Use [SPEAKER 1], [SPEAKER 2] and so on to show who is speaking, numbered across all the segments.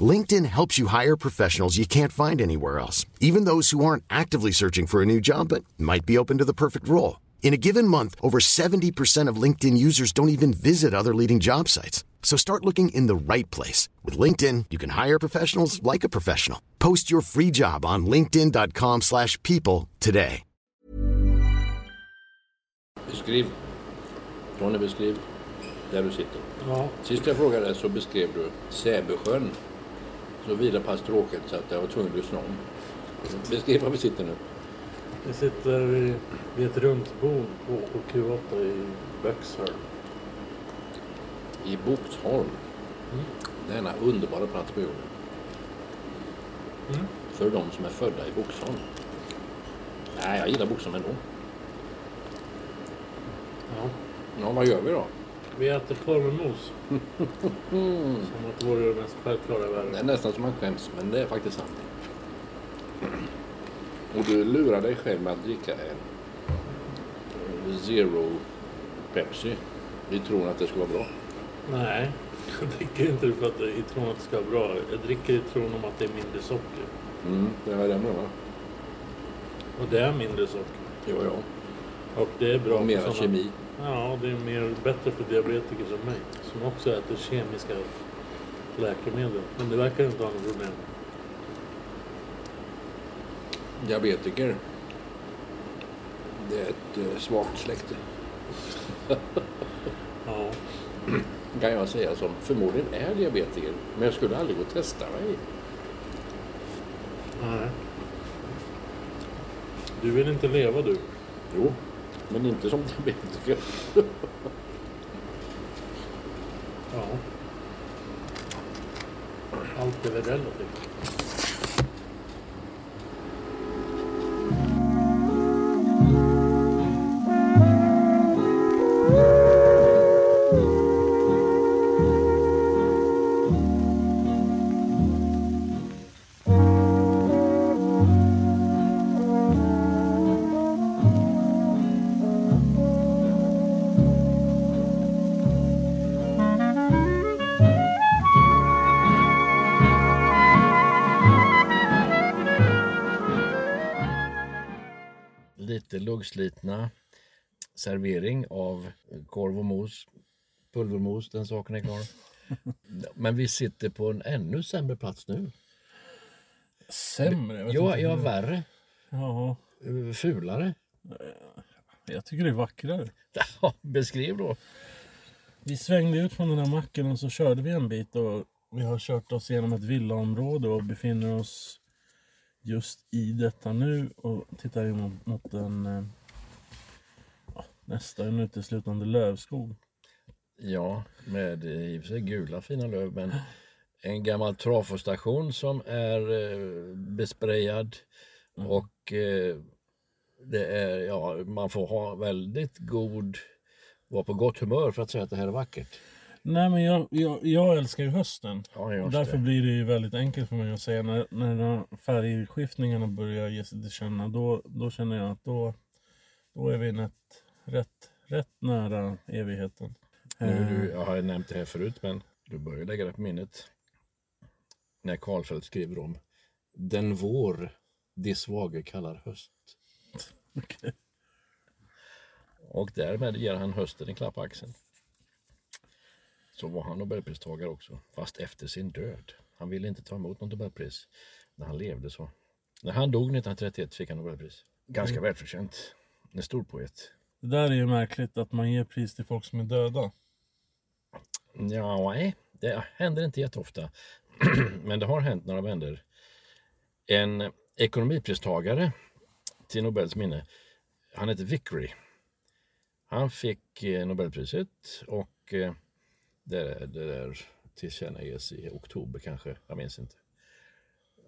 [SPEAKER 1] LinkedIn helps you hire professionals you can't find anywhere else, even those who aren't actively searching for a new job but might be open to the perfect role. In a given month, over 70% of LinkedIn users don't even visit other leading job sites. So start looking in the right place. With LinkedIn, you can hire professionals like a professional. Post your free job on linkedin.com slash people today.
[SPEAKER 2] Beskriv. Tony, beskriv där du sitter.
[SPEAKER 3] Ja,
[SPEAKER 2] Sist jag frågade så beskrev du Säbysjön. Så vida pass tråkigt så att jag var tvungen att lyssna om. Beskriv var vi sitter nu.
[SPEAKER 3] vi sitter vid, ett runt bord på Q8 i Böxholm.
[SPEAKER 2] I Boxholm. Denna underbara plats på jorden. För de som är födda i Boxholm. Nej, jag gillar Boxholm ändå.
[SPEAKER 3] Ja.
[SPEAKER 2] Ja, vad gör vi då?
[SPEAKER 3] Vi äter korv med mos. Som att det vore det mest självklara i
[SPEAKER 2] Det är
[SPEAKER 3] världen.
[SPEAKER 2] nästan som man skäms, men det är faktiskt sant. Och du lurar dig själv med att dricka en Zero Pepsi i tron att det ska vara bra.
[SPEAKER 3] Nej, jag dricker inte för att i tron att det ska vara bra. Jag dricker i tron om att det är mindre socker.
[SPEAKER 2] Mm, det var det jag menade.
[SPEAKER 3] Och det är mindre socker.
[SPEAKER 2] Jo, ja.
[SPEAKER 3] Och det är bra
[SPEAKER 2] Och mera kemi.
[SPEAKER 3] Ja, det är mer bättre för diabetiker som mig. Som också äter kemiska läkemedel. Men det verkar inte ha något problem.
[SPEAKER 2] Diabetiker. Det är ett eh, svagt släkte.
[SPEAKER 3] Ja.
[SPEAKER 2] Kan jag säga som förmodligen är diabetiker. Men jag skulle aldrig gå och testa mig.
[SPEAKER 3] Nej. Du vill inte leva du.
[SPEAKER 2] Jo, men inte som diabetiker.
[SPEAKER 3] Ja. Allt är väl relativt.
[SPEAKER 4] Lite luggslitna servering av korv och mos. Pulvermos, den saken är klar. Men vi sitter på en ännu sämre plats nu.
[SPEAKER 3] Sämre? Jag
[SPEAKER 4] Ja, ja värre.
[SPEAKER 3] Ja,
[SPEAKER 4] eh, Fulare.
[SPEAKER 3] jag tycker det är vackrare.
[SPEAKER 4] Ja, Beskriv då.
[SPEAKER 3] Vi svängde ut från den här macken och så körde vi en bit och vi har kört oss genom ett villaområde och befinner oss just i detta nu och tittar in mot, mot en eh, ja, nästan uteslutande lövskog.
[SPEAKER 4] Ja, med i och för sig gula fina löv, men en gammal trafostation som är eh, besprayad och eh, det är, ja, man får ha väldigt god, vara på gott humör för att säga att det här är vackert.
[SPEAKER 3] Nej men jag, jag, jag älskar ju hösten.
[SPEAKER 4] Ja,
[SPEAKER 3] Därför
[SPEAKER 4] det.
[SPEAKER 3] blir det ju väldigt enkelt för mig att säga när, när färgskiftningarna börjar ge sig till känna då, då känner jag att då, då är vi rätt, rätt, rätt nära evigheten.
[SPEAKER 4] Nu, du, jag har nämnt det här förut, men du börjar lägga det på minnet. När Karlfeldt skriver om den vår de svage kallar höst.
[SPEAKER 3] Okej.
[SPEAKER 4] Och därmed ger han hösten en klapp på axeln. Så var han Nobelpristagare också, fast efter sin död. Han ville inte ta emot något Nobelpris när han levde så. När han dog 1931 fick han Nobelpris. Ganska välförtjänt. En stor poet.
[SPEAKER 3] Det där är ju märkligt att man ger pris till folk som är döda.
[SPEAKER 4] Ja, nej, det händer inte jätteofta. Men det har hänt några vänder. En ekonomipristagare till Nobels minne, han heter Vickery. Han fick eh, Nobelpriset och eh, det, det där tillkännages i oktober kanske, jag minns inte.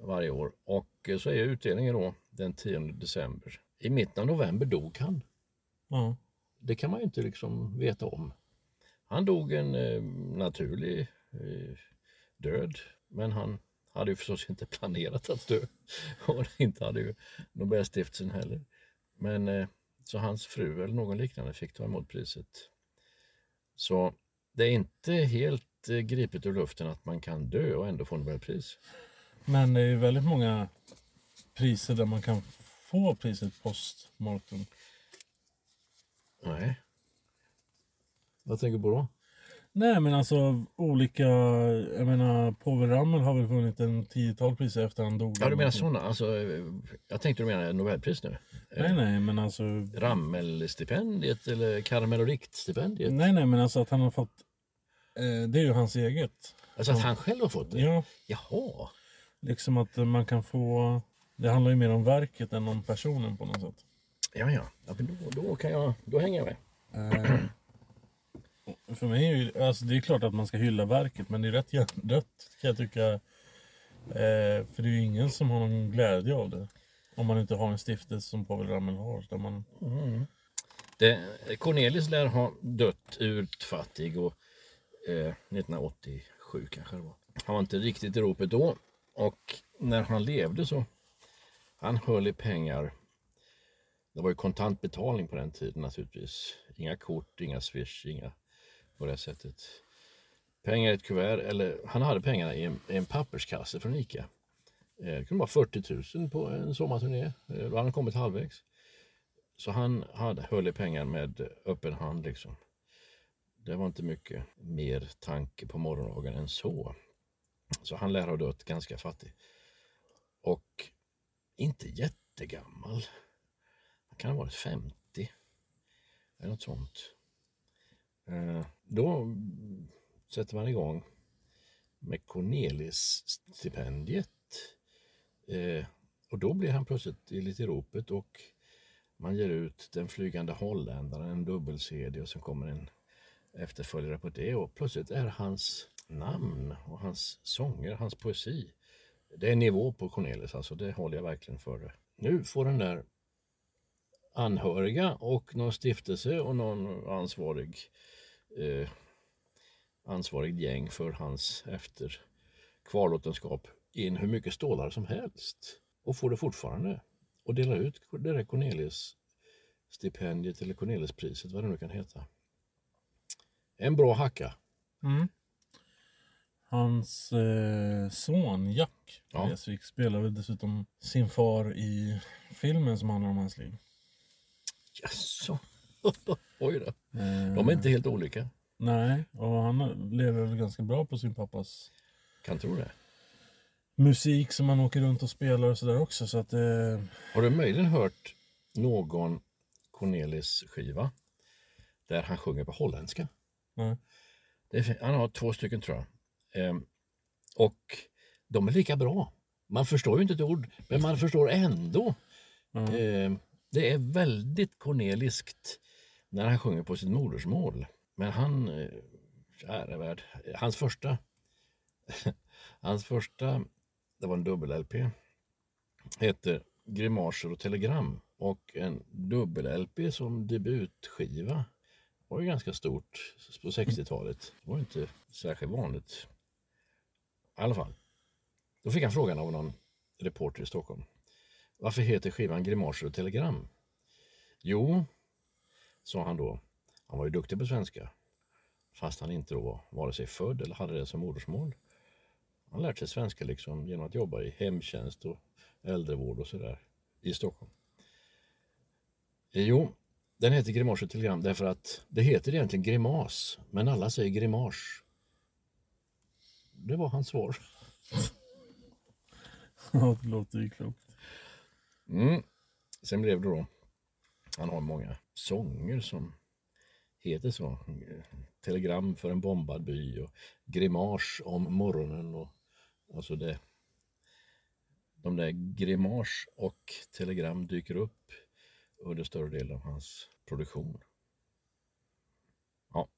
[SPEAKER 4] varje år. Och så är utdelningen då den 10 december. I mitten av november dog han.
[SPEAKER 3] Ja.
[SPEAKER 4] Det kan man ju inte liksom veta om. Han dog en eh, naturlig eh, död, men han hade ju förstås inte planerat att dö. Och inte hade ju Nobelstiftelsen heller. Men eh, så hans fru eller någon liknande fick ta emot priset. Så det är inte helt eh, gripet ur luften att man kan dö och ändå få Nobelpris.
[SPEAKER 3] Men det är ju väldigt många priser där man kan få priset post mortem.
[SPEAKER 4] Nej. Vad tänker du på då?
[SPEAKER 3] Nej men alltså olika, jag menar Povel Ramel har väl vunnit en tiotal priser efter han dog.
[SPEAKER 4] Ja, du menar sådana? Alltså, eh, jag tänkte du menar Nobelpris nu?
[SPEAKER 3] Nej nej men alltså.
[SPEAKER 4] Rammelstipendiet eller Karamell och Rikt-stipendiet?
[SPEAKER 3] Nej nej men alltså att han har fått, eh, det är ju hans eget.
[SPEAKER 4] Alltså att han själv har fått det?
[SPEAKER 3] Ja,
[SPEAKER 4] Jaha.
[SPEAKER 3] liksom att man kan få, det handlar ju mer om verket än om personen på något sätt.
[SPEAKER 4] Ja, ja. ja men då, då, kan jag, då hänger jag med.
[SPEAKER 3] Eh, för mig är ju, alltså det är klart att man ska hylla verket men det är rätt hjärndött kan jag tycka. Eh, för det är ju ingen som har någon glädje av det. Om man inte har en stiftelse som Povel Ramel har. Där man,
[SPEAKER 4] Det, Cornelis lär ha dött utfattig och, eh, 1987 kanske det var. Han var inte riktigt i ropet då. Och när han levde så han höll i pengar. Det var ju kontantbetalning på den tiden naturligtvis. Inga kort, inga swish, inga på det sättet. Pengar i ett kuvert, eller han hade pengarna i en, i en papperskasse från Ica. Eh, det kunde vara 40 000 på en sommarturné. Eh, då hade han kommit halvvägs. Så han hade, höll i pengar med öppen hand liksom. Det var inte mycket mer tanke på morgondagen än så. Så han lär ha dött ganska fattig. Och inte jättegammal. Han kan ha varit 50. Eller något sånt. Eh, då sätter man igång med Cornelis-stipendiet. Eh, och då blir han plötsligt i lite i ropet och man ger ut Den flygande holländaren, en dubbel-CD och så kommer en efterföljare på det och plötsligt är hans namn och hans sånger, hans poesi. Det är nivå på Cornelis alltså, det håller jag verkligen för. Nu får den där anhöriga och någon stiftelse och någon ansvarig eh, ansvarig gäng för hans efter kvarlåtenskap in hur mycket stålar som helst och får det fortfarande och delar ut det där Cornelis stipendiet eller Cornelispriset, vad det nu kan heta. En bra hacka.
[SPEAKER 3] Mm. Hans eh, son Jack
[SPEAKER 4] Ja.
[SPEAKER 3] Resvik spelar väl dessutom sin far i filmen som handlar om hans liv.
[SPEAKER 4] Jaså? Oj då.
[SPEAKER 3] Eh,
[SPEAKER 4] De är inte helt olika.
[SPEAKER 3] Nej, och han lever väl ganska bra på sin pappas
[SPEAKER 4] Kan tro det.
[SPEAKER 3] musik som han åker runt och spelar och sådär också. Så att, eh,
[SPEAKER 4] Har du möjligen hört någon Cornelis skiva där han sjunger på holländska?
[SPEAKER 3] Nej.
[SPEAKER 4] Det han har två stycken tror jag. Ehm, och de är lika bra. Man förstår ju inte ett ord, men man förstår ändå.
[SPEAKER 3] Ja.
[SPEAKER 4] Ehm, det är väldigt corneliskt när han sjunger på sitt modersmål. Men han, eh, käre värld, hans första, hans första, det var en dubbel-LP, heter Grimaser och telegram. Och en dubbel-LP som debutskiva var ju ganska stort på 60-talet. Det var inte särskilt vanligt. I alla fall. Då fick han frågan av någon reporter i Stockholm. Varför heter skivan Grimaser och telegram? Jo, sa han då. Han var ju duktig på svenska. Fast han inte då var vare sig född eller hade det som modersmål. Han lärt sig svenska liksom genom att jobba i hemtjänst och äldrevård och sådär i Stockholm. Jo, den heter Grimas och telegram därför att det heter egentligen grimas, men alla säger grimas. Det var hans svar.
[SPEAKER 3] Ja, det låter ju klokt.
[SPEAKER 4] Mm. Sen blev det då, han har många sånger som heter så. Telegram för en bombad by och Grimas om morgonen. Och, alltså det, de där Grimas och telegram dyker upp under större delen av hans produktion. Ja,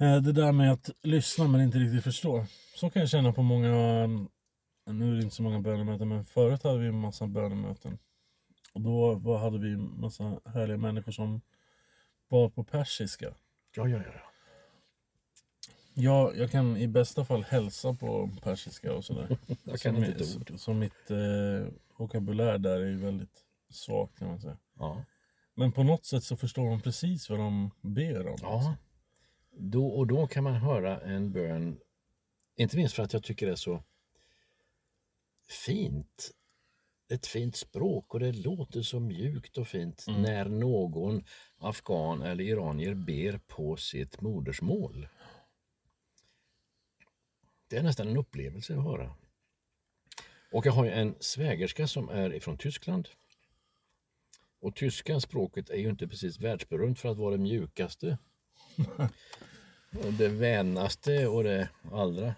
[SPEAKER 3] Eh, Det där med att lyssna men inte riktigt förstå. Så kan jag känna på många nu är det inte så många bönemöten, men förut hade vi en massa bönemöten. Och då var, hade vi en massa härliga människor som bad på persiska.
[SPEAKER 4] Ja, ja, ja.
[SPEAKER 3] Ja, jag kan i bästa fall hälsa på persiska och sådär.
[SPEAKER 4] Jag kan inte
[SPEAKER 3] mi-
[SPEAKER 4] ett ord.
[SPEAKER 3] Så mitt eh, vokabulär där är ju väldigt svagt kan man säga.
[SPEAKER 4] Ja.
[SPEAKER 3] Men på något sätt så förstår de precis vad de ber om.
[SPEAKER 4] ja. Då och då kan man höra en bön, inte minst för att jag tycker det är så fint. Ett fint språk och det låter så mjukt och fint när någon afghan eller iranier ber på sitt modersmål. Det är nästan en upplevelse att höra. Och jag har ju en svägerska som är ifrån Tyskland. Och tyska språket är ju inte precis världsberömt för att vara det mjukaste. och det vänaste och det allra.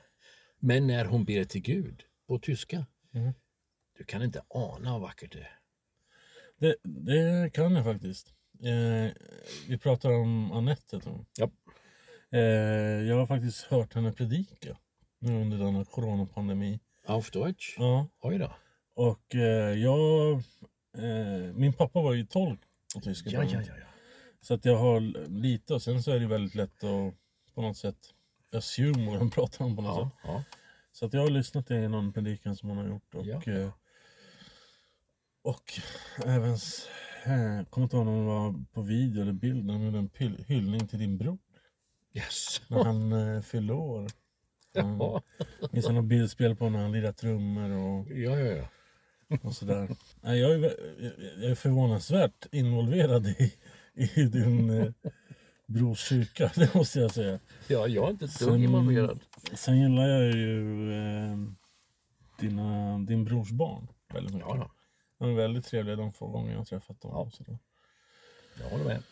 [SPEAKER 4] Men när hon ber till Gud på tyska,
[SPEAKER 3] Mm.
[SPEAKER 4] du kan inte ana hur vackert det är.
[SPEAKER 3] Det, det kan jag faktiskt. Eh, vi pratar om Anette heter hon.
[SPEAKER 4] Ja.
[SPEAKER 3] Eh, jag har faktiskt hört henne predika nu under denna coronapandemi.
[SPEAKER 4] Auf Deutsch?
[SPEAKER 3] Ja,
[SPEAKER 4] Oj då.
[SPEAKER 3] och eh, jag... Eh, min pappa var ju tolk på tyska.
[SPEAKER 4] Ja, ja, ja. ja.
[SPEAKER 3] Så att jag har lite och sen så är det väldigt lätt att på något sätt assume vad de pratar om på något
[SPEAKER 4] ja,
[SPEAKER 3] sätt.
[SPEAKER 4] ja.
[SPEAKER 3] Så att jag har lyssnat till någon predikan som hon har gjort. Och,
[SPEAKER 4] Ja.
[SPEAKER 3] eh, och även, eh, kommer inte ihåg om det var på video eller bild, när hon en hyllning till din bror.
[SPEAKER 4] Yes.
[SPEAKER 3] När han eh, fyllde år. Mm.
[SPEAKER 4] Ja,
[SPEAKER 3] jag något bildspel på när han lirar trummor och,
[SPEAKER 4] ja, ja.
[SPEAKER 3] och sådär. Nej, jag, är, jag är förvånansvärt involverad i, i din eh, brors kyrka, det måste jag säga.
[SPEAKER 4] ja jag är inte ett dugg involverad.
[SPEAKER 3] Sen gillar jag ju eh, dina, din brors barn väldigt mycket.
[SPEAKER 4] Ja.
[SPEAKER 3] De är väldigt trevliga de få gånger jag har träffat dem.
[SPEAKER 4] Ja.
[SPEAKER 3] Sådär.
[SPEAKER 4] Jag håller med.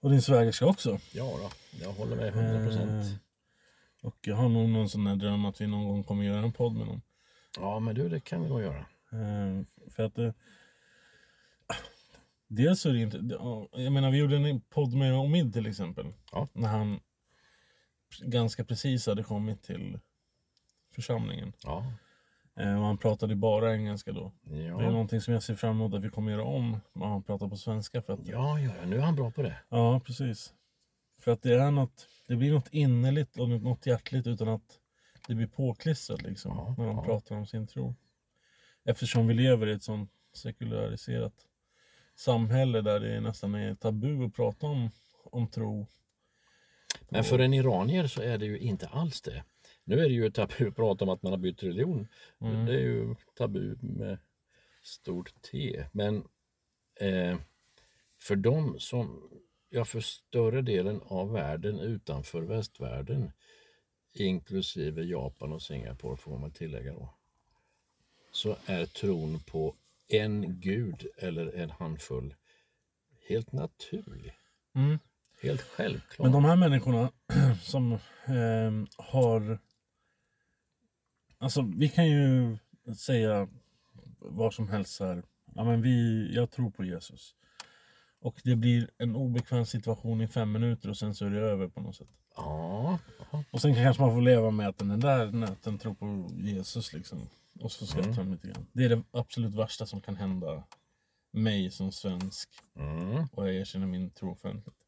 [SPEAKER 3] och din svägerska också.
[SPEAKER 4] Ja, då. jag håller med 100 procent.
[SPEAKER 3] Eh, och jag har nog någon sån där dröm att vi någon gång kommer göra en podd med dem.
[SPEAKER 4] Ja, men du, det kan vi nog göra.
[SPEAKER 3] Eh, för att det... Dels så är det inte... ja, Jag menar, vi gjorde en podd med Omid till exempel.
[SPEAKER 4] Ja.
[SPEAKER 3] När han ganska precis hade kommit till församlingen.
[SPEAKER 4] Ja,
[SPEAKER 3] Eh, och han pratade bara engelska då. Det är
[SPEAKER 4] ja,
[SPEAKER 3] någonting som jag ser fram emot att vi kommer göra om. När han pratar på svenska. För att,
[SPEAKER 4] ja, ja, nu är han bra på det.
[SPEAKER 3] ja, precis. För att det är något... Det blir något innerligt och något hjärtligt utan att det blir påklistrat liksom.
[SPEAKER 4] Ja,
[SPEAKER 3] när de
[SPEAKER 4] ja.
[SPEAKER 3] pratar om sin tro. Eftersom vi lever i ett sånt sekulariserat samhälle där det nästan är tabu att prata om, om tro.
[SPEAKER 4] Men för en iranier så är det ju inte alls det. Nu är det ju tabu att prata om att man har bytt religion.
[SPEAKER 3] Mm.
[SPEAKER 4] Det är ju tabu med stort T. Men eh, för dem som, ja för större delen av världen utanför västvärlden, inklusive Japan och Singapore får man tillägga då, så är tron på en gud eller en handfull helt naturlig.
[SPEAKER 3] Mm.
[SPEAKER 4] Helt självklart.
[SPEAKER 3] Men de här människorna som eh, har... Alltså vi kan ju säga vad som helst här. Ja, men vi, jag tror på Jesus. Och det blir en obekväm situation i fem minuter och sen så är det över på något sätt.
[SPEAKER 4] Ja.
[SPEAKER 3] Och sen kanske man får leva med att den där nöten tror på Jesus liksom. Och så skrattar de lite grann. Det är det absolut värsta som kan hända mig som svensk.
[SPEAKER 4] Mm.
[SPEAKER 3] Och jag erkänner min tro offentligt.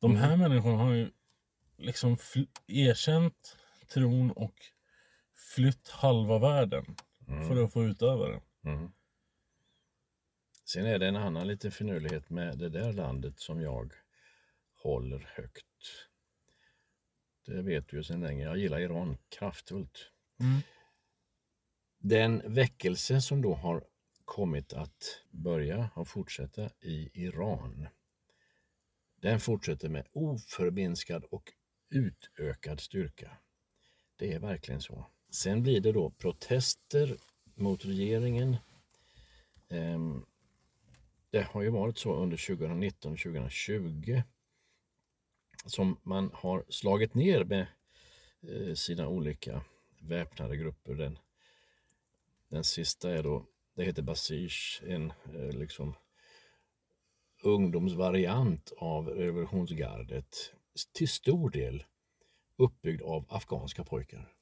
[SPEAKER 3] De här människorna har ju liksom erkänt tron och flytt halva världen för att få utöva den.
[SPEAKER 4] Mm. Sen är det en annan liten finurlighet med det där landet som jag håller högt. Det vet du ju sedan länge. Jag gillar Iran kraftfullt.
[SPEAKER 3] Mm.
[SPEAKER 4] Den väckelse som då har kommit att börja och fortsätta i Iran. Den fortsätter med oförminskad och utökad styrka. Det är verkligen så. Sen blir det då protester mot regeringen. Ehm, det har ju varit så under 2019 och 2020 som man har slagit ner med eh, sina olika väpnade grupper. Den, den sista är då, det heter Basij, en eh, liksom ungdomsvariant av revolutionsgardet. Till stor del uppbyggd av afghanska pojkar.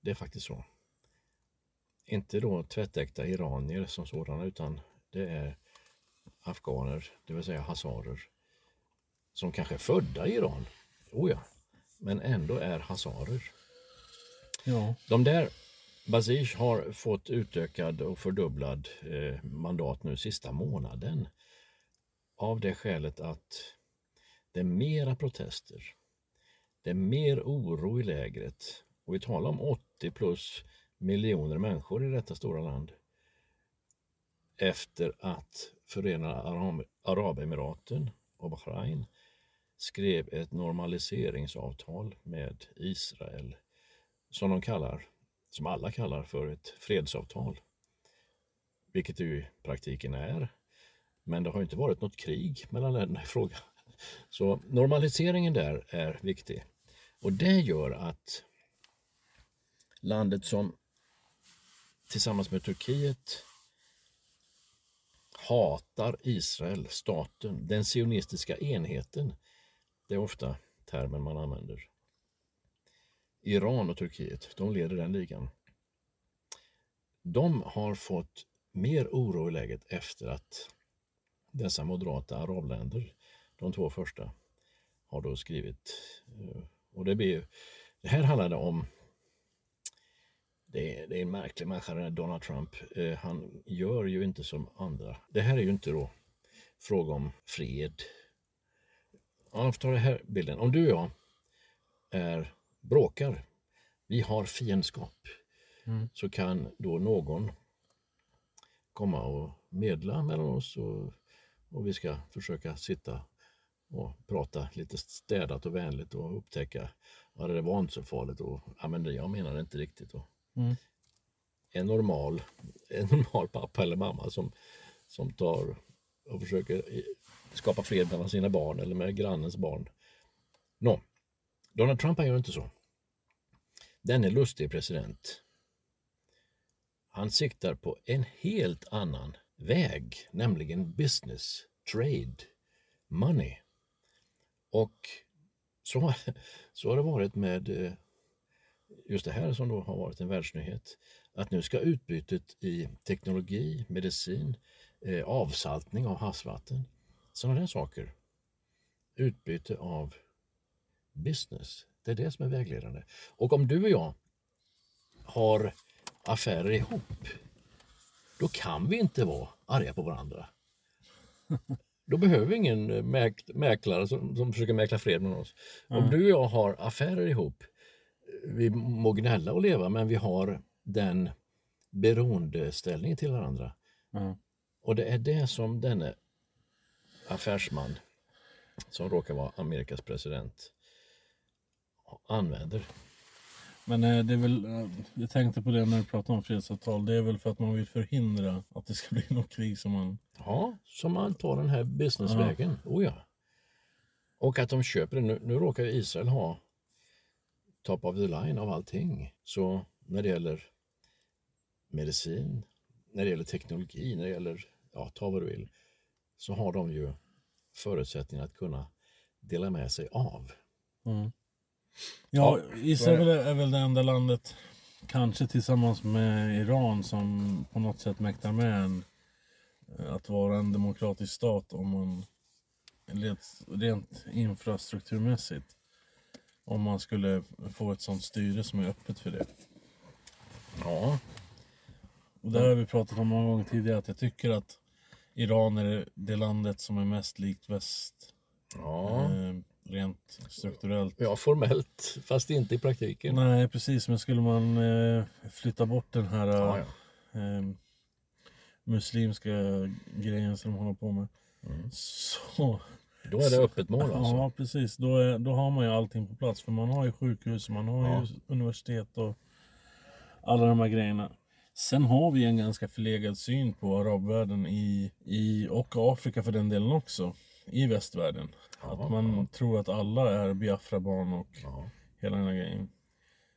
[SPEAKER 4] Det är faktiskt så. inte då tvättäkta iranier som sådana utan det är afghaner, det vill säga hazarer, som kanske är födda i Iran, oh ja, men ändå är hazarer.
[SPEAKER 3] Ja.
[SPEAKER 4] De där, Basij har fått utökad och fördubblad eh, mandat nu sista månaden av det skälet att det är mera protester. Det är mer oro i lägret och vi talar om 80 plus miljoner människor i detta stora land efter att Förenade Arabemiraten och Bahrain skrev ett normaliseringsavtal med Israel som de kallar, som alla kallar för ett fredsavtal. Vilket det ju i praktiken är. Men det har inte varit något krig mellan länderna i fråga. Så normaliseringen där är viktig. Och det gör att landet som tillsammans med Turkiet hatar Israel, staten, den sionistiska enheten. Det är ofta termen man använder. Iran och Turkiet, de leder den ligan. De har fått mer oro i läget efter att dessa moderata arabländer, de två första, har då skrivit. Eh, och det, blir, det här handlade om det är, det är en märklig människa den här Donald Trump. Eh, han gör ju inte som andra. Det här är ju inte då fråga om fred. Ja, jag får ta den här bilden. Om du och jag är bråkar, vi har fiendskap,
[SPEAKER 3] Mm.
[SPEAKER 4] så kan då någon komma och medla mellan oss och, och vi ska försöka sitta och prata lite städat och vänligt och upptäcka att det var inte så farligt och ja, men jag menar inte riktigt. Och,
[SPEAKER 3] Mm.
[SPEAKER 4] en, normal, en normal pappa eller mamma som, som tar och försöker skapa fred mellan sina barn eller med grannens barn. Nå, Donald Trump han gör inte så. Denne lustige lustig president. Han siktar på en helt annan väg, nämligen business, trade, money. Och så, så har det varit med eh, just det här som då har varit en världsnyhet. Att nu ska utbytet i teknologi, medicin, eh, avsaltning av havsvatten, sådana där saker. Utbyte av business, det är det som är vägledande. Och om du och jag har affärer ihop, då kan vi inte vara arga på varandra. Då behöver vi ingen mäk- mäklare som, som försöker mäkla fred med oss. Om du och jag har affärer ihop, vi må gnälla och leva, men vi har den beroendeställningen till varandra.
[SPEAKER 3] Ja.
[SPEAKER 4] Och det är det som denne affärsman, som råkar vara Amerikas president, använder.
[SPEAKER 3] Men eh, det är väl, eh, jag tänkte på det när du pratade om fredsavtal. Det är väl för att man vill förhindra att det ska bli något krig som man...
[SPEAKER 4] Ja, som man tar den här businessvägen. Oh ja. Och att de köper det. Nu, nu råkar Israel ha top of the line av allting. Så när det gäller medicin, när det gäller teknologi, när det gäller, ja, ta vad du vill, så har de ju förutsättningar att kunna dela med sig av.
[SPEAKER 3] Ja,
[SPEAKER 4] Ja,
[SPEAKER 3] Israel är väl det enda landet, kanske tillsammans med Iran, som på något sätt mäktar med en, eh, att vara en demokratisk stat om man rent, rent infrastrukturmässigt. Om man skulle få ett sånt styre som är öppet för det.
[SPEAKER 4] Ja,
[SPEAKER 3] Och det har vi pratat om många gånger tidigare att jag tycker att Iran är det landet som är mest likt väst.
[SPEAKER 4] ja,
[SPEAKER 3] Eh, rent strukturellt.
[SPEAKER 4] ja formellt, fast inte i praktiken.
[SPEAKER 3] Nej precis, men skulle man eh, flytta bort den här
[SPEAKER 4] Ja, ja.
[SPEAKER 3] eh, muslimska grejen som de håller på med. Så,
[SPEAKER 4] Då är det öppet mål alltså.
[SPEAKER 3] ja precis, då, är, då har man ju allting på plats. För man har ju sjukhus, man har
[SPEAKER 4] Ja.
[SPEAKER 3] ju universitet och alla de här grejerna. Sen har vi en ganska förlegad syn på arabvärlden i, i, och Afrika för den delen också. I västvärlden.
[SPEAKER 4] Ja,
[SPEAKER 3] att man tror att alla är Biafra-barn och
[SPEAKER 4] Ja.
[SPEAKER 3] hela den här grejen.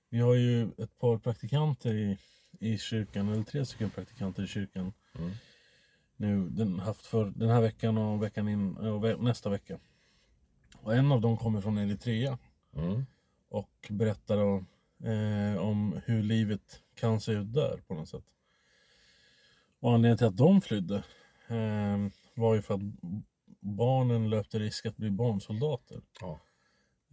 [SPEAKER 3] Vi har ju ett par praktikanter i, i kyrkan, eller tre stycken praktikanter i kyrkan.
[SPEAKER 4] Mm.
[SPEAKER 3] Nu, den, haft för, den här veckan och veckan in, och ve, nästa vecka. Och en av dem kommer från Eritrea
[SPEAKER 4] Mm.
[SPEAKER 3] och berättar om, eh, om hur livet kan se ut där på något sätt. Och anledningen till att de flydde eh, var ju för att barnen löpte risk att bli barnsoldater.
[SPEAKER 4] Ja.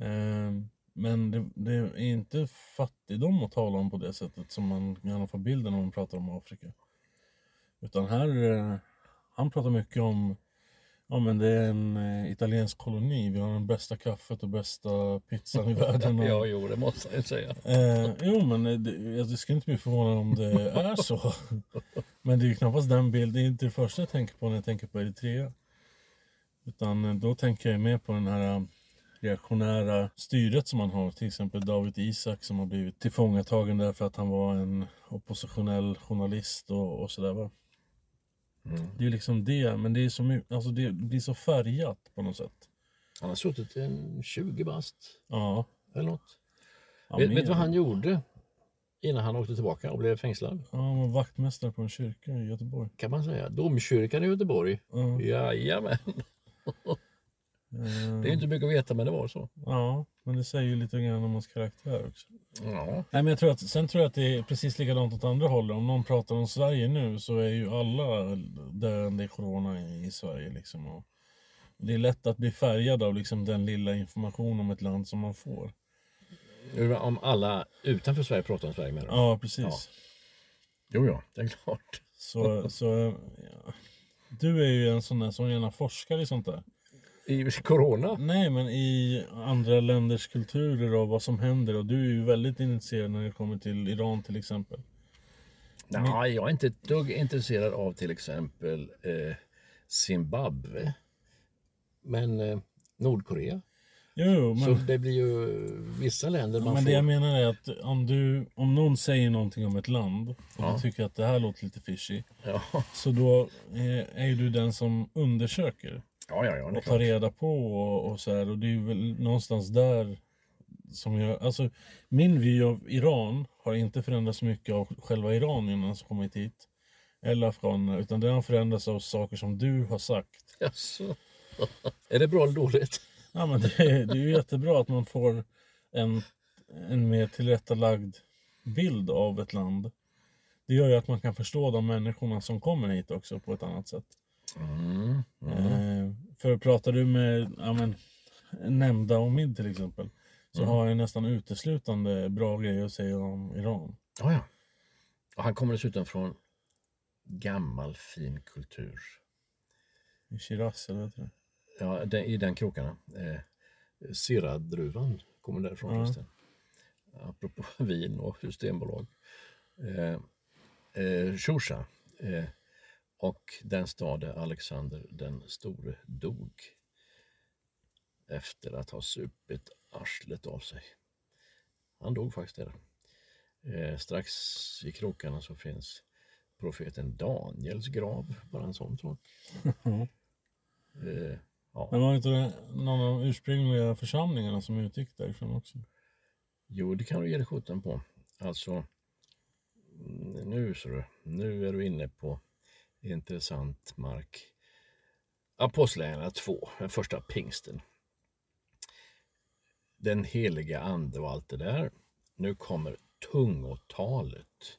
[SPEAKER 3] Eh, men det, det är inte fattigdom att tala om på det sättet som man gärna får bilden när man pratar om Afrika. Utan här, eh, han pratar mycket om Ja men det är en eh, italiensk koloni, vi har den bästa kaffet och bästa pizzan i världen. Och,
[SPEAKER 4] ja, jo, det måste jag säga.
[SPEAKER 3] Eh, jo men det, det, jag skulle inte bli förvånad om det är så. Men det är ju knappast den bilden, det är inte det första jag tänker på när jag tänker på Eritrea. Utan eh, då tänker jag mer på den här eh, reaktionära styret som man har. Till exempel David Isak som har blivit tillfångatagen därför att han var en oppositionell journalist och, och sådär.
[SPEAKER 4] Mm.
[SPEAKER 3] Det är liksom det, men det är så alltså det blir så färgat på något sätt.
[SPEAKER 4] Han har suttit en 20 bast
[SPEAKER 3] Ja.
[SPEAKER 4] eller något.
[SPEAKER 3] ja
[SPEAKER 4] vet du vad han gjorde innan han åkte tillbaka och blev fängslad?
[SPEAKER 3] Ja, han var vaktmästare på en kyrka i Göteborg.
[SPEAKER 4] Kan man säga. Domkyrkan i Göteborg.
[SPEAKER 3] Ja.
[SPEAKER 4] Jajamän.
[SPEAKER 3] Eh,
[SPEAKER 4] Det är inte mycket att veta men det var så.
[SPEAKER 3] Ja, men det säger ju lite grann om hans karaktär också.
[SPEAKER 4] Ja.
[SPEAKER 3] Nej, men jag tror att, sen tror jag att det är precis likadant åt andra hållet. Om någon pratar om Sverige nu så är ju alla döende i corona i, i Sverige. Liksom. Och det är lätt att bli färgad av liksom, den lilla information om ett land som man får.
[SPEAKER 4] Om alla utanför Sverige pratar om Sverige med
[SPEAKER 3] Ja, precis.
[SPEAKER 4] Ja. Jo, ja, det är klart.
[SPEAKER 3] Så, så ja. Du är ju en sån där som gärna forskar i sånt där.
[SPEAKER 4] I corona?
[SPEAKER 3] Nej, men i andra länders kulturer och vad som händer. Och du är ju väldigt initierad när det kommer till Iran till exempel.
[SPEAKER 4] Nej, jag är inte ett dugg intresserad av till exempel eh, Zimbabwe. Men eh, Nordkorea.
[SPEAKER 3] Jo,
[SPEAKER 4] Så
[SPEAKER 3] men,
[SPEAKER 4] det blir ju vissa länder man
[SPEAKER 3] men
[SPEAKER 4] får...
[SPEAKER 3] det jag menar är att om, du, om någon säger någonting om ett land och
[SPEAKER 4] Ja.
[SPEAKER 3] du tycker att det här låter lite fishy.
[SPEAKER 4] Ja,
[SPEAKER 3] Så då är, är ju du den som undersöker
[SPEAKER 4] ja, ja, ja
[SPEAKER 3] och tar
[SPEAKER 4] klart.
[SPEAKER 3] reda på och, och så här. Och det är väl någonstans där som jag... Alltså min vy av Iran har inte förändrats så mycket av själva iranierna som kommit hit. Eller afghanerna. Utan den har förändrats av saker som du har sagt.
[SPEAKER 4] Jaså. är det bra eller dåligt?
[SPEAKER 3] Ja, men det, är, det är ju jättebra att man får en, en mer tillrättalagd bild av ett land. Det gör ju att man kan förstå de människorna som kommer hit också på ett annat sätt.
[SPEAKER 4] Mm.
[SPEAKER 3] Eh, för pratar du med ja, men, Nämnda och Mid till exempel så
[SPEAKER 4] Mm.
[SPEAKER 3] har jag nästan uteslutande bra grejer att säga om Iran.
[SPEAKER 4] Ja, ja. Och han kommer dessutom från gammal fin kultur.
[SPEAKER 3] I Shiraz eller vad heter det?
[SPEAKER 4] Ja, den, i den krokarna. Eh, Sirradruvan kommer därifrån
[SPEAKER 3] Ja.
[SPEAKER 4] förresten. Apropå vin och systembolag. Eh, eh, Shusha. Eh, och den stad där Alexander den store dog. Efter att ha supit arslet av sig. Han dog faktiskt där. Eh, strax i krokarna så finns profeten Daniels grav, bara en sån sak. Eh, ja.
[SPEAKER 3] Men var inte det någon av de ursprungliga församlingarna som utgick därifrån också?
[SPEAKER 4] Jo, det kan du ge dig sjutton på. Alltså, mm, nu så du, nu är du inne på intressant mark. Apostlagärningarna 2, den första pingsten. Den heliga ande och allt det där. Nu kommer tungotalet.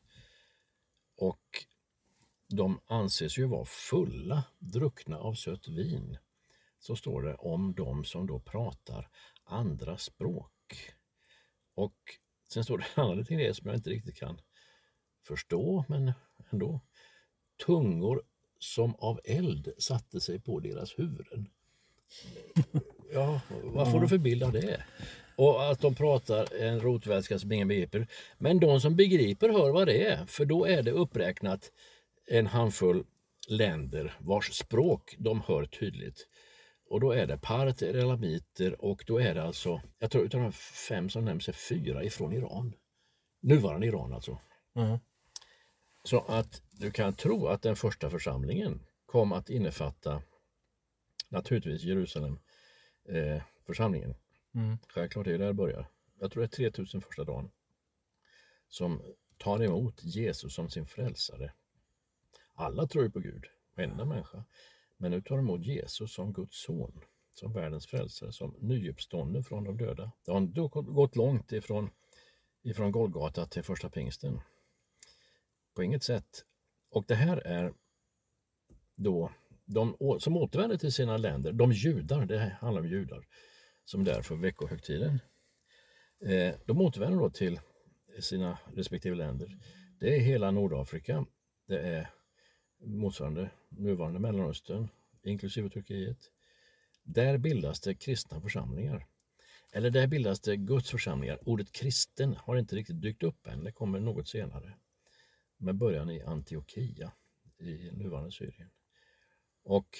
[SPEAKER 4] Och de anses ju vara fulla, druckna av sött vin. Så står det om de som då pratar andra språk. Och sen står det en annan liten grej som jag inte riktigt kan förstå, men ändå. Tungor som av eld satte sig på deras huvuden. Ja, vad får du för bild av det? Och att de pratar en rotvälska som ingen begriper. Men de som begriper hör vad det är, för då är det uppräknat en handfull länder vars språk de hör tydligt. Och då är det parter, elamiter och då är det alltså, jag tror utav de fem som nämns är fyra ifrån Iran. Nuvarande Iran alltså.
[SPEAKER 3] Ja.
[SPEAKER 4] Så att du kan tro att den första församlingen kom att innefatta naturligtvis Jerusalem eh, församlingen.
[SPEAKER 3] Mm.
[SPEAKER 4] Självklart är det där det börjar. Jag tror det är 3000 första dagen som tar emot Jesus som sin frälsare. Alla tror ju på Gud, varenda människa. Men nu tar de emot Jesus som Guds son, som världens frälsare, som nyuppstånden från de döda. Det har då gått långt ifrån, ifrån Golgata till första pingsten. På inget sätt och det här är då de som återvänder till sina länder, de judar, det handlar om judar, som är där för veckohögtiden. Eh, de återvänder då till sina respektive länder. Det är hela Nordafrika, det är motsvarande nuvarande Mellanöstern, inklusive Turkiet. Där bildas det kristna församlingar. Eller där bildas det Guds församlingar. Ordet kristen har inte riktigt dykt upp än, det kommer något senare. Med början i Antiochia i nuvarande Syrien. Och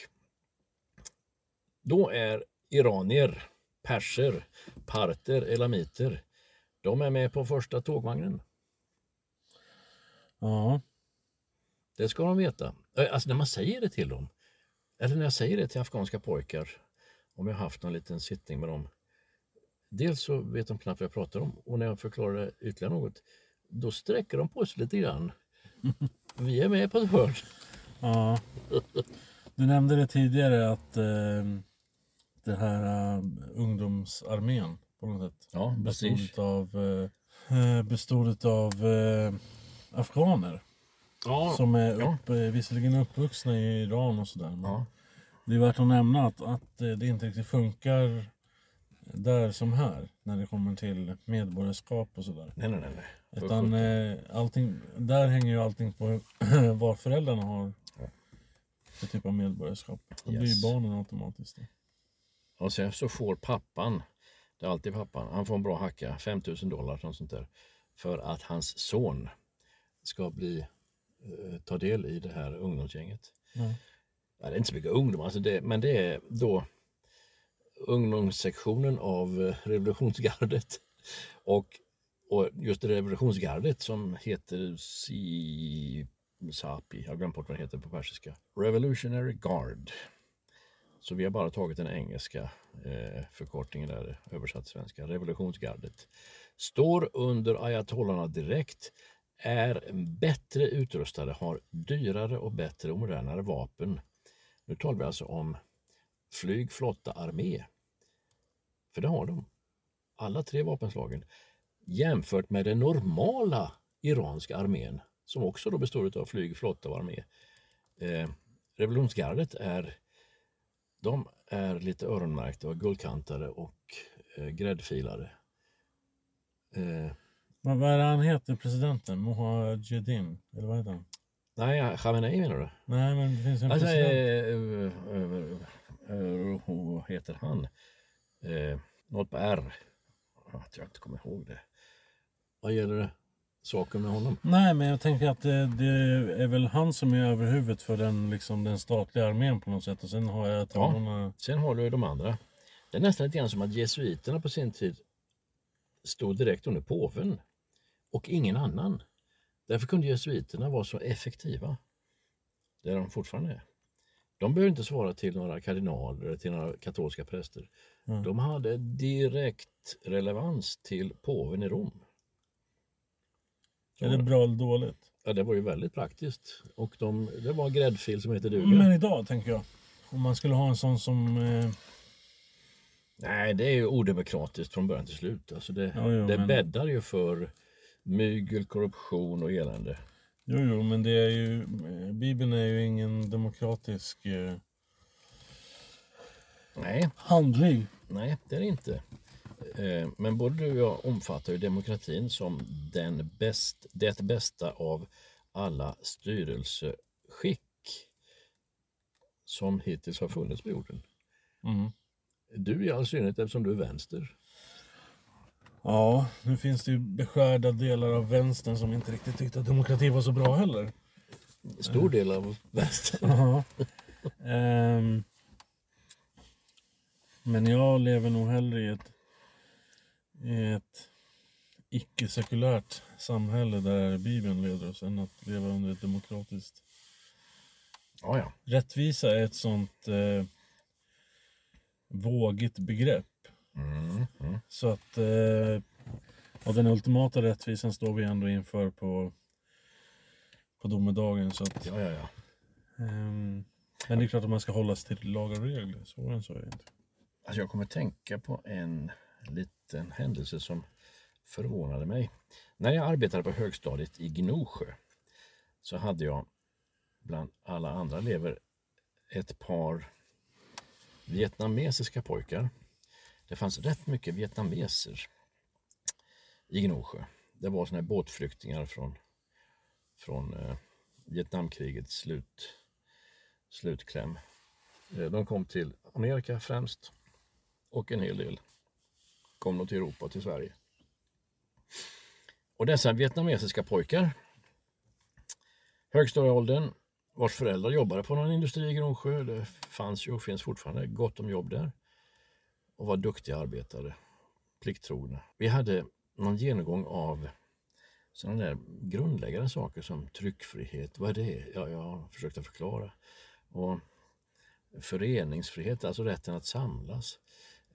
[SPEAKER 4] då är iranier, perser, parter, elamiter, de är med på första tågvagnen.
[SPEAKER 3] Ja.
[SPEAKER 4] Det ska de veta. Eh, Alltså när man säger det till dem, eller när jag säger det till afghanska pojkar, om jag haft någon liten sittning med dem. Dels så vet de knappt vad jag pratar om och när jag förklarar ytterligare något, då sträcker de på sig lite grann. Vi är med på ett hörn.
[SPEAKER 3] ja. Du nämnde det tidigare att eh, det här eh, ungdomsarmén på något sätt
[SPEAKER 4] Ja,
[SPEAKER 3] bestod av, eh, eh, bestod av eh, afghaner.
[SPEAKER 4] Ja,
[SPEAKER 3] Som är
[SPEAKER 4] ja.
[SPEAKER 3] upp, eh, visserligen uppvuxna i Iran och sådär. Men
[SPEAKER 4] ja.
[SPEAKER 3] Det är värt att nämna att, att eh, det inte riktigt funkar där som här. När det kommer till medborgarskap och sådär.
[SPEAKER 4] Nej, nej, nej. nej.
[SPEAKER 3] Utan eh, allting, där hänger ju allting på vad föräldrarna har för typ av medborgarskap. Då blir
[SPEAKER 4] Yes.
[SPEAKER 3] ju barnen automatiskt det.
[SPEAKER 4] Och sen så får pappan, det är alltid pappan, han får en bra hacka, 5000 dollar sånt där. För att hans son ska bli, ta del i det här ungdomsgänget.
[SPEAKER 3] Ja.
[SPEAKER 4] Ja, det är inte så mycket ungdom, alltså det, men det är då ungdomssektionen av eh, revolutionsgardet. Och, och just det revolutionsgardet som heter si, SAPI, jag har glömt bort vad det heter på persiska. Revolutionary Guard. Så vi har bara tagit den engelska eh, förkortningen där, översatt svenska, revolutionsgardet. Står under ayatollarna direkt, är bättre utrustade, har dyrare och bättre och modernare vapen. Nu talar vi alltså om flyg, flotta, armé. För det har de. Alla tre vapenslagen. Jämfört med den normala iranska armén som också då består av flyg, flotta och armé. Eh, revolutionsgardet är de är lite öronmärkta och guldkantade och eh, gräddfilade. Eh,
[SPEAKER 3] vad, vad är det han heter, presidenten? Mujahedin? Eller vad heter han?
[SPEAKER 4] nej, Khamenei menar du?
[SPEAKER 3] Nej, men det finns en
[SPEAKER 4] Alltså,
[SPEAKER 3] president.
[SPEAKER 4] eh, eh, eh, eh, heter han? Eh, något på R. Att jag inte kommer ihåg det. Vad gäller det? Saken med honom?
[SPEAKER 3] Nej, men jag tänker att det, det är väl han som är överhuvudet för den, liksom, den statliga armén på något sätt. Och sen har jag talarna...
[SPEAKER 4] Sen har du de andra. Det är nästan lite grann som att jesuiterna på sin tid stod direkt under påven och ingen annan. Därför kunde jesuiterna vara så effektiva. Det är de fortfarande är. De behöver inte svara till några kardinaler eller till några katolska präster.
[SPEAKER 3] Mm.
[SPEAKER 4] De hade direkt relevans till påven i Rom.
[SPEAKER 3] Är det bra eller dåligt?
[SPEAKER 4] Ja, det var ju väldigt praktiskt. Och de, det var en gräddfil som heter duga.
[SPEAKER 3] Men idag tänker jag. Om man skulle ha en sån som... Eh,
[SPEAKER 4] Nej, det är ju odemokratiskt från början till slut. Alltså det,
[SPEAKER 3] Ja, jo,
[SPEAKER 4] det
[SPEAKER 3] men-
[SPEAKER 4] bäddar ju för mygel, korruption och elände.
[SPEAKER 3] jo, jo, men det är ju... eh, Bibeln är ju ingen demokratisk eh,
[SPEAKER 4] Nej,
[SPEAKER 3] handling.
[SPEAKER 4] nej, det är det inte. Eh, Men både du och jag omfattar ju demokratin som den bäst, det bästa av alla styrelseskick som hittills har funnits på jorden.
[SPEAKER 3] Mm.
[SPEAKER 4] Du i all synnerhet eftersom du är vänster.
[SPEAKER 3] Ja, nu finns det ju beskärda delar av vänstern som inte riktigt tyckte att demokrati var så bra heller.
[SPEAKER 4] Stor del av vänster.
[SPEAKER 3] Ja. Ehm, men jag lever nog hellre i ett, i ett icke-sekulärt samhälle där Bibeln leder oss än att leva under ett demokratiskt.
[SPEAKER 4] Ja, ja.
[SPEAKER 3] Rättvisa är ett sånt eh, vågigt begrepp.
[SPEAKER 4] Mm, mm.
[SPEAKER 3] Så att eh, och den ultimata rättvisan står vi ändå inför på, på domedagen. Så att,
[SPEAKER 4] Ja, ja, ja.
[SPEAKER 3] ehm, men det är klart att man ska hålla sig till lagar och regler. Svårare än så är det inte.
[SPEAKER 4] Alltså jag kommer tänka på en liten händelse som förvånade mig. När jag arbetade på högstadiet i Gnosjö så hade jag bland alla andra elever ett par vietnamesiska pojkar. Det fanns rätt mycket vietnameser i Gnosjö. Det var såna här båtflyktingar från, från eh, Vietnamkrigets slut, slutkläm. Eh, de kom till Amerika främst och en hel del kom de till Europa till Sverige. Och dessa vietnamesiska pojkar, högstadieåldern, vars föräldrar jobbade på någon industri i Gnosjö, det fanns ju och finns fortfarande gott om jobb där, och var duktiga arbetare, plikttrogna. Vi hade någon genomgång av sådana där grundläggande saker som tryckfrihet, vad är det? Ja, jag försökte förklara. Och föreningsfrihet, alltså rätten att samlas.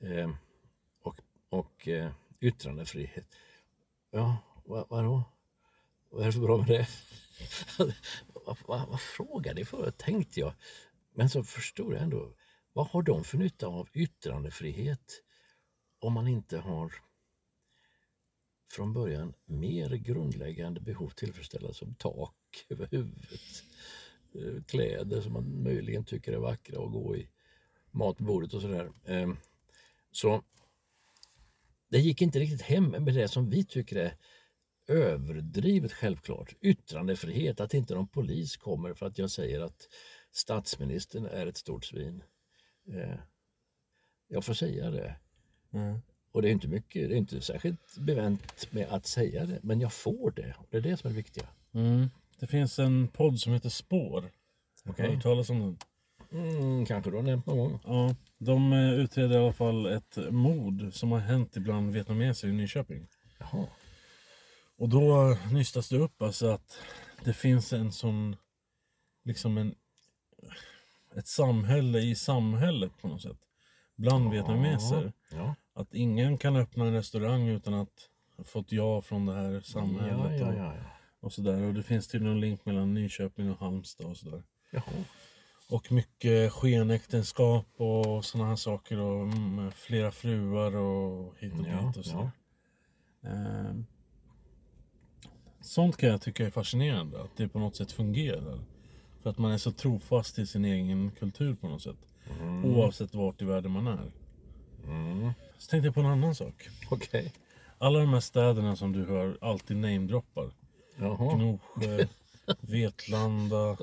[SPEAKER 4] Eh, och och eh, yttrandefrihet. Ja, vad, vadå? Vad är det för bra med det? vad, vad, vad frågar ni för? tänkte jag. Men så förstod jag ändå. Vad har de för nytta av yttrandefrihet om man inte har från början mer grundläggande behov tillfredsställda som tak över huvudet, eh, kläder som man möjligen tycker är vackra och gå i matbordet och sådär. Ehm, så det gick inte riktigt hem med det som vi tycker är överdrivet självklart. Yttrandefrihet, att inte någon polis kommer för att jag säger att statsministern är ett stort svin. Eh, jag får säga det. Mm. Och det är inte mycket, det är inte särskilt bevänt med att säga det, men jag får det. Och det är det som är det viktiga.
[SPEAKER 3] Mm. Det finns en podd som heter Spår. Okay. Har du hört talas om den?
[SPEAKER 4] Mm, kanske du har nämnt någon gång.
[SPEAKER 3] Ja, de eh, utreder i alla fall ett mord som har hänt ibland vietnameser i Nyköping.
[SPEAKER 4] Jaha.
[SPEAKER 3] Och då nystas det upp alltså att det finns en sån, liksom en, ett samhälle i samhället på något sätt. Bland ja. vietnameser.
[SPEAKER 4] Ja.
[SPEAKER 3] Att ingen kan öppna en restaurang utan att ha fått ja från det här samhället.
[SPEAKER 4] Ja, ja,
[SPEAKER 3] och, och sådär. Och det finns tydligen en link mellan Nyköping och Halmstad och sådär.
[SPEAKER 4] Jaha.
[SPEAKER 3] Och mycket skenäktenskap och sådana här saker. Och mm, flera fruar och hit och dit och så. Ja. Eh, sånt kan jag tycka är fascinerande. Att det på något sätt fungerar. För att man är så trofast i sin egen kultur på något sätt. Mm. Oavsett vart i världen man är.
[SPEAKER 4] Mm.
[SPEAKER 3] Så tänkte jag på en annan sak.
[SPEAKER 4] Okej. Okay.
[SPEAKER 3] Alla de här städerna som du hör alltid namedroppar. Gnosjö, Vetlanda.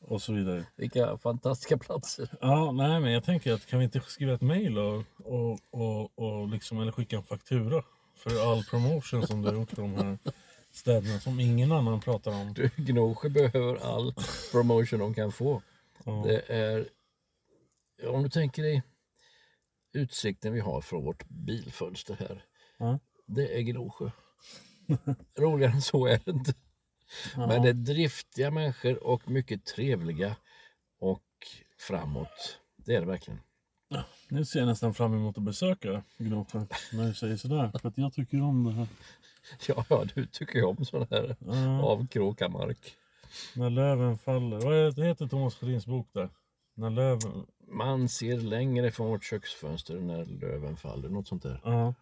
[SPEAKER 3] Och så vidare.
[SPEAKER 4] Vilka fantastiska platser.
[SPEAKER 3] Ja, nej men jag tänker att kan vi inte skriva ett mail och, och, och, och liksom, eller skicka en faktura för all promotion som du har gjort för de här städerna som ingen annan pratar om.
[SPEAKER 4] Du, Gnosjö behöver all promotion de kan få. Ja. Det är, om du tänker dig utsikten vi har från vårt bilfönster här. Ja. Det är Gnosjö. Roligare än så är det inte. Ja. Men det är driftiga människor och mycket trevliga och framåt. Det är det verkligen.
[SPEAKER 3] Ja, nu ser jag nästan fram emot att besöka Gnosjö när du säger sådär. För att jag tycker om det här.
[SPEAKER 4] Ja, ja du tycker om sån här ja. avkråkarmark.
[SPEAKER 3] När löven faller. Vad heter Thomas Sjödins bok där? När löven...
[SPEAKER 4] Man ser längre från vårt köksfönster när löven faller. Något sånt där.
[SPEAKER 3] Ja.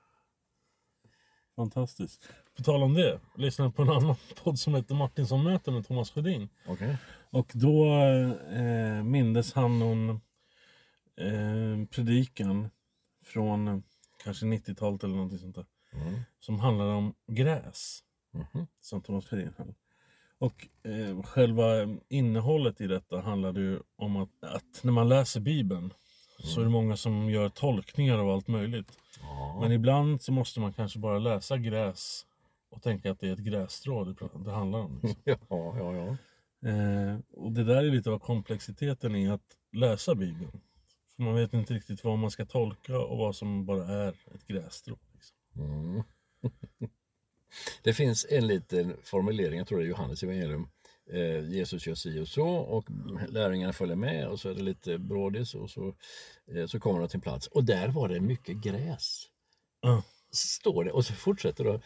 [SPEAKER 3] Fantastiskt. På tal om det, lyssnade på en annan podd som heter Martinsson möter med Thomas Sjödin.
[SPEAKER 4] Okay.
[SPEAKER 3] Och då eh, mindes han någon eh, predikan från kanske 90-talet eller någonting sånt där. Mm. Som handlade om gräs.
[SPEAKER 4] Mm.
[SPEAKER 3] Som Thomas Sjödin höll. Och eh, själva innehållet i detta handlade ju om att, att när man läser Bibeln mm. så är det många som gör tolkningar av allt möjligt.
[SPEAKER 4] Ja.
[SPEAKER 3] Men ibland så måste man kanske bara läsa gräs och tänka att det är ett grässtrå det, det handlar om. Liksom.
[SPEAKER 4] Ja, ja, ja.
[SPEAKER 3] Eh, och det där är lite av komplexiteten i att läsa Bibeln. För man vet inte riktigt vad man ska tolka och vad som bara är ett grässtrå.
[SPEAKER 4] Mm. det finns en liten formulering, jag tror det är Johannes evangelium. Eh, Jesus gör si och så och lärjungarna följer med och så är det lite brådis och så, eh, så kommer de till plats. Och där var det mycket gräs.
[SPEAKER 3] Mm.
[SPEAKER 4] Står det och så fortsätter det.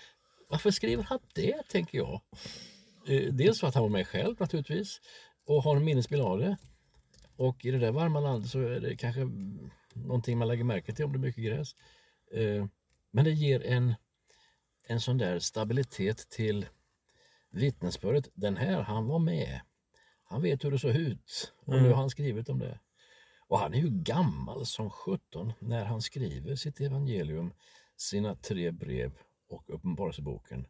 [SPEAKER 4] Varför skriver han det, tänker jag? Eh, dels för att han var med själv naturligtvis och har en minnesbild av det. Och i det där varma landet så är det kanske någonting man lägger märke till om det är mycket gräs. Eh, men det ger en, en sån där stabilitet till vittnesbördet. Den här, han var med. Han vet hur det såg ut och
[SPEAKER 3] Mm.
[SPEAKER 4] nu har han skrivit om det. Och han är ju gammal som 17 när han skriver sitt evangelium, sina tre brev och Uppenbarelseboken.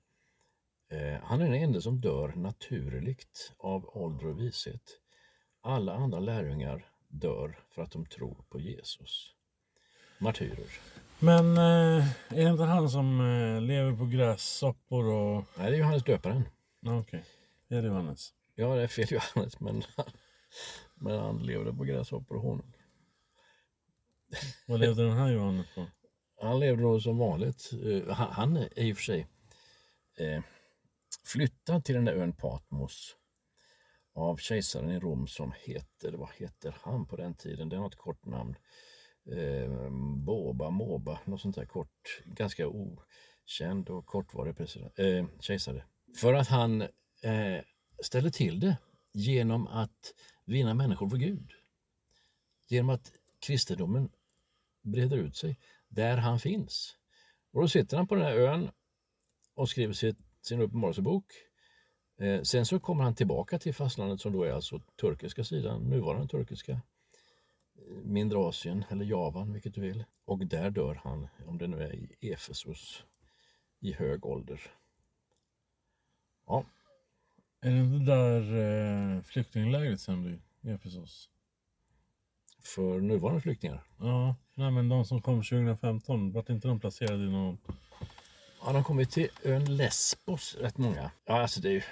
[SPEAKER 4] Eh, han är den enda som dör naturligt av ålder och vishet. Alla andra lärjungar dör för att de tror på Jesus. Martyrer.
[SPEAKER 3] Men eh, är det inte han som eh, lever på grässoppor och...
[SPEAKER 4] Nej, det är Johannes döparen.
[SPEAKER 3] Okej, är det Johannes?
[SPEAKER 4] Ja, det är fel Johannes, men, men han levde på gräshoppor och honung.
[SPEAKER 3] Vad levde den här Johannes på?
[SPEAKER 4] Han levde nog som vanligt. Eh, Han, han är i och för sig eh, flyttad till den där ön Patmos av kejsaren i Rom som heter, vad heter han på den tiden? Det är något kort namn. Eh, Boba, Moba, något sånt där kort. Ganska okänd och kortvarig president, eh, kejsare. För att han eh, ställer till det genom att vinna människor för Gud. Genom att kristendomen breder ut sig där han finns. Och då sitter han på den här ön och skriver sitt, sin uppenbarelsebok. Eh, sen så kommer han tillbaka till fastlandet som då är alltså turkiska sidan, nuvarande turkiska. Mindre Asien eller Javan, vilket du vill. Och där dör han, om det nu är i Efesos, i hög ålder. Ja,
[SPEAKER 3] Är det inte där eh, flyktinglägret sen blir? I Efesos?
[SPEAKER 4] för nuvarande flyktingar.
[SPEAKER 3] Ja, nej men de som kom 2015, vart inte de placerade i någon...
[SPEAKER 4] Ja, de kommer till ön Lesbos, rätt många. Ja, alltså det är ju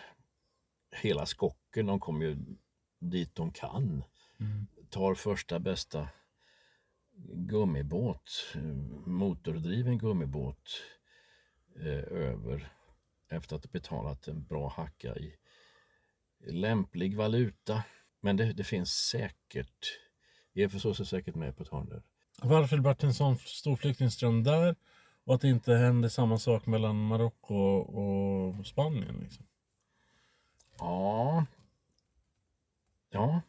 [SPEAKER 4] hela skocken. De kommer ju dit de kan. Tar första bästa gummibåt, motordriven gummibåt eh, över efter att ha betalat en bra hacka i lämplig valuta. Men det, det finns säkert, Efesos är säkert med på ett hörn där.
[SPEAKER 3] Varför det vart en sån stor flyktingström där och att det inte hände samma sak mellan Marocko och Spanien? Liksom.
[SPEAKER 4] Ja. Ja.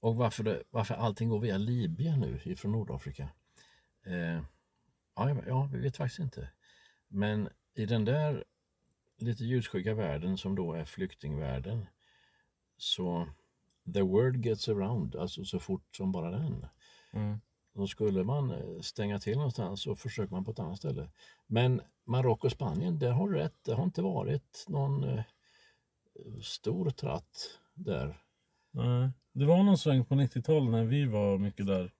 [SPEAKER 4] Och varför, det, varför allting går via Libyen nu ifrån Nordafrika? Eh, ja, ja, vi vet faktiskt inte. Men i den där lite ljusskygga världen som då är flyktingvärlden så the word gets around, alltså så fort som bara den.
[SPEAKER 3] Mm.
[SPEAKER 4] Då skulle man eh, stänga till någonstans så försöker man på ett annat ställe. Men Marocko och Spanien, där har rätt, det har inte varit någon eh, stor tratt där.
[SPEAKER 3] Nej. Det var någon sväng på 90-talet när vi var mycket där.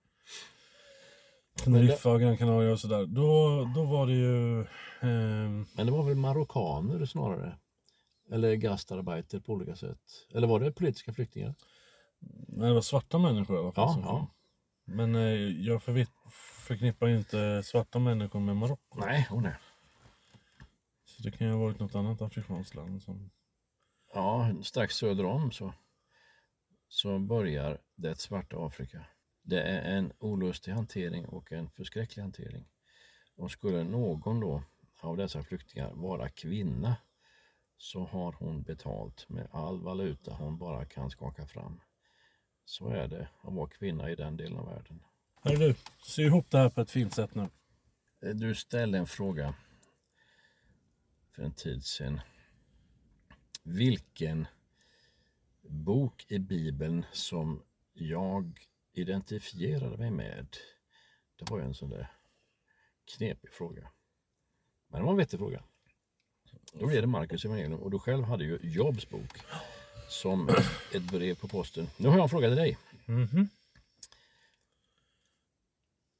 [SPEAKER 3] Teneriffa och Gran Canaria och sådär. Då, då var det ju... ehm,
[SPEAKER 4] Men det var väl marockaner snarare? Eller gastarbeiter på olika sätt? Eller var det politiska flyktingar?
[SPEAKER 3] nej, det var svarta människor i alla fall.
[SPEAKER 4] Ja, ja.
[SPEAKER 3] Men eh, jag förvitt, förknippar inte svarta människor med Marocko.
[SPEAKER 4] Nej, oh nej.
[SPEAKER 3] Så det kan ju ha varit något annat afrikanskt land. Som...
[SPEAKER 4] Ja, strax söder om så, så börjar det svarta Afrika. Det är en olustig hantering och en förskräcklig hantering. Och skulle någon då av dessa flyktingar vara kvinna så har hon betalt med all valuta hon bara kan skaka fram. Så är det att vara kvinna i den delen av världen.
[SPEAKER 3] Hörru du, sy ihop det här på ett fint sätt nu.
[SPEAKER 4] Du ställde en fråga för en tid sedan. Vilken bok i Bibeln som jag identifierade mig med? Det var ju en sån där knepig fråga. Men det var en vettig fråga. Då blev det Markus evangelium och du själv hade ju Jobs bok som ett brev på posten. Nu har jag en fråga till dig.
[SPEAKER 3] Mhm.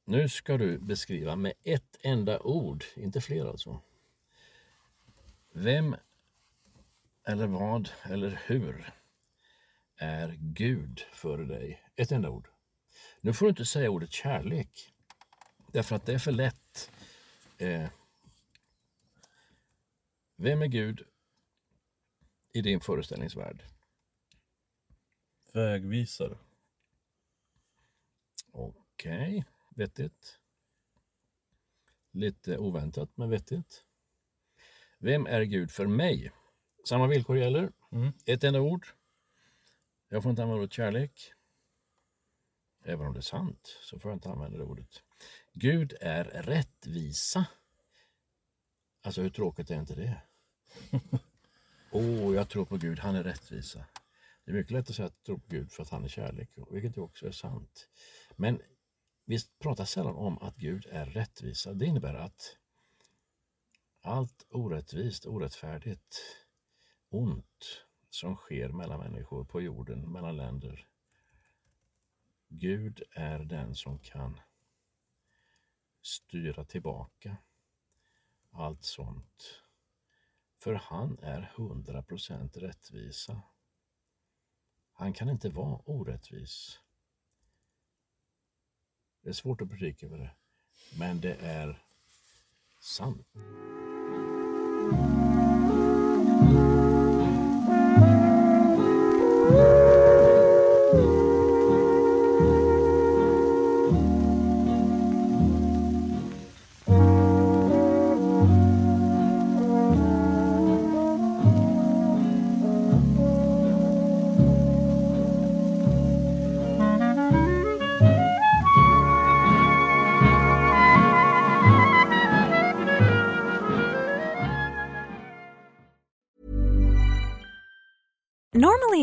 [SPEAKER 4] Nu ska du beskriva med ett enda ord, inte fler alltså. Vem eller vad eller hur är Gud för dig? Ett enda ord. Nu får du inte säga ordet kärlek. Därför att det är för lätt. Eh, vem är Gud i din föreställningsvärld?
[SPEAKER 3] Vägvisare.
[SPEAKER 4] Okej, vettigt. Lite oväntat, men vettigt. Vem är Gud för mig? Samma villkor gäller.
[SPEAKER 3] Mm.
[SPEAKER 4] Ett enda ord. Jag får inte använda ordet kärlek. Även om det är sant så får jag inte använda det ordet. Gud är rättvisa. Alltså hur tråkigt är inte det? Åh, oh, jag tror på Gud, han är rättvisa. Det är mycket lätt att säga att tro på Gud för att han är kärlek, vilket också är sant. Men vi pratar sällan om att Gud är rättvisa. Det innebär att allt orättvist, orättfärdigt, ont som sker mellan människor på jorden, mellan länder. Gud är den som kan styra tillbaka allt sånt. För han är 100% rättvisa. Han kan inte vara orättvis. Det är svårt att predika över det, men det är sant.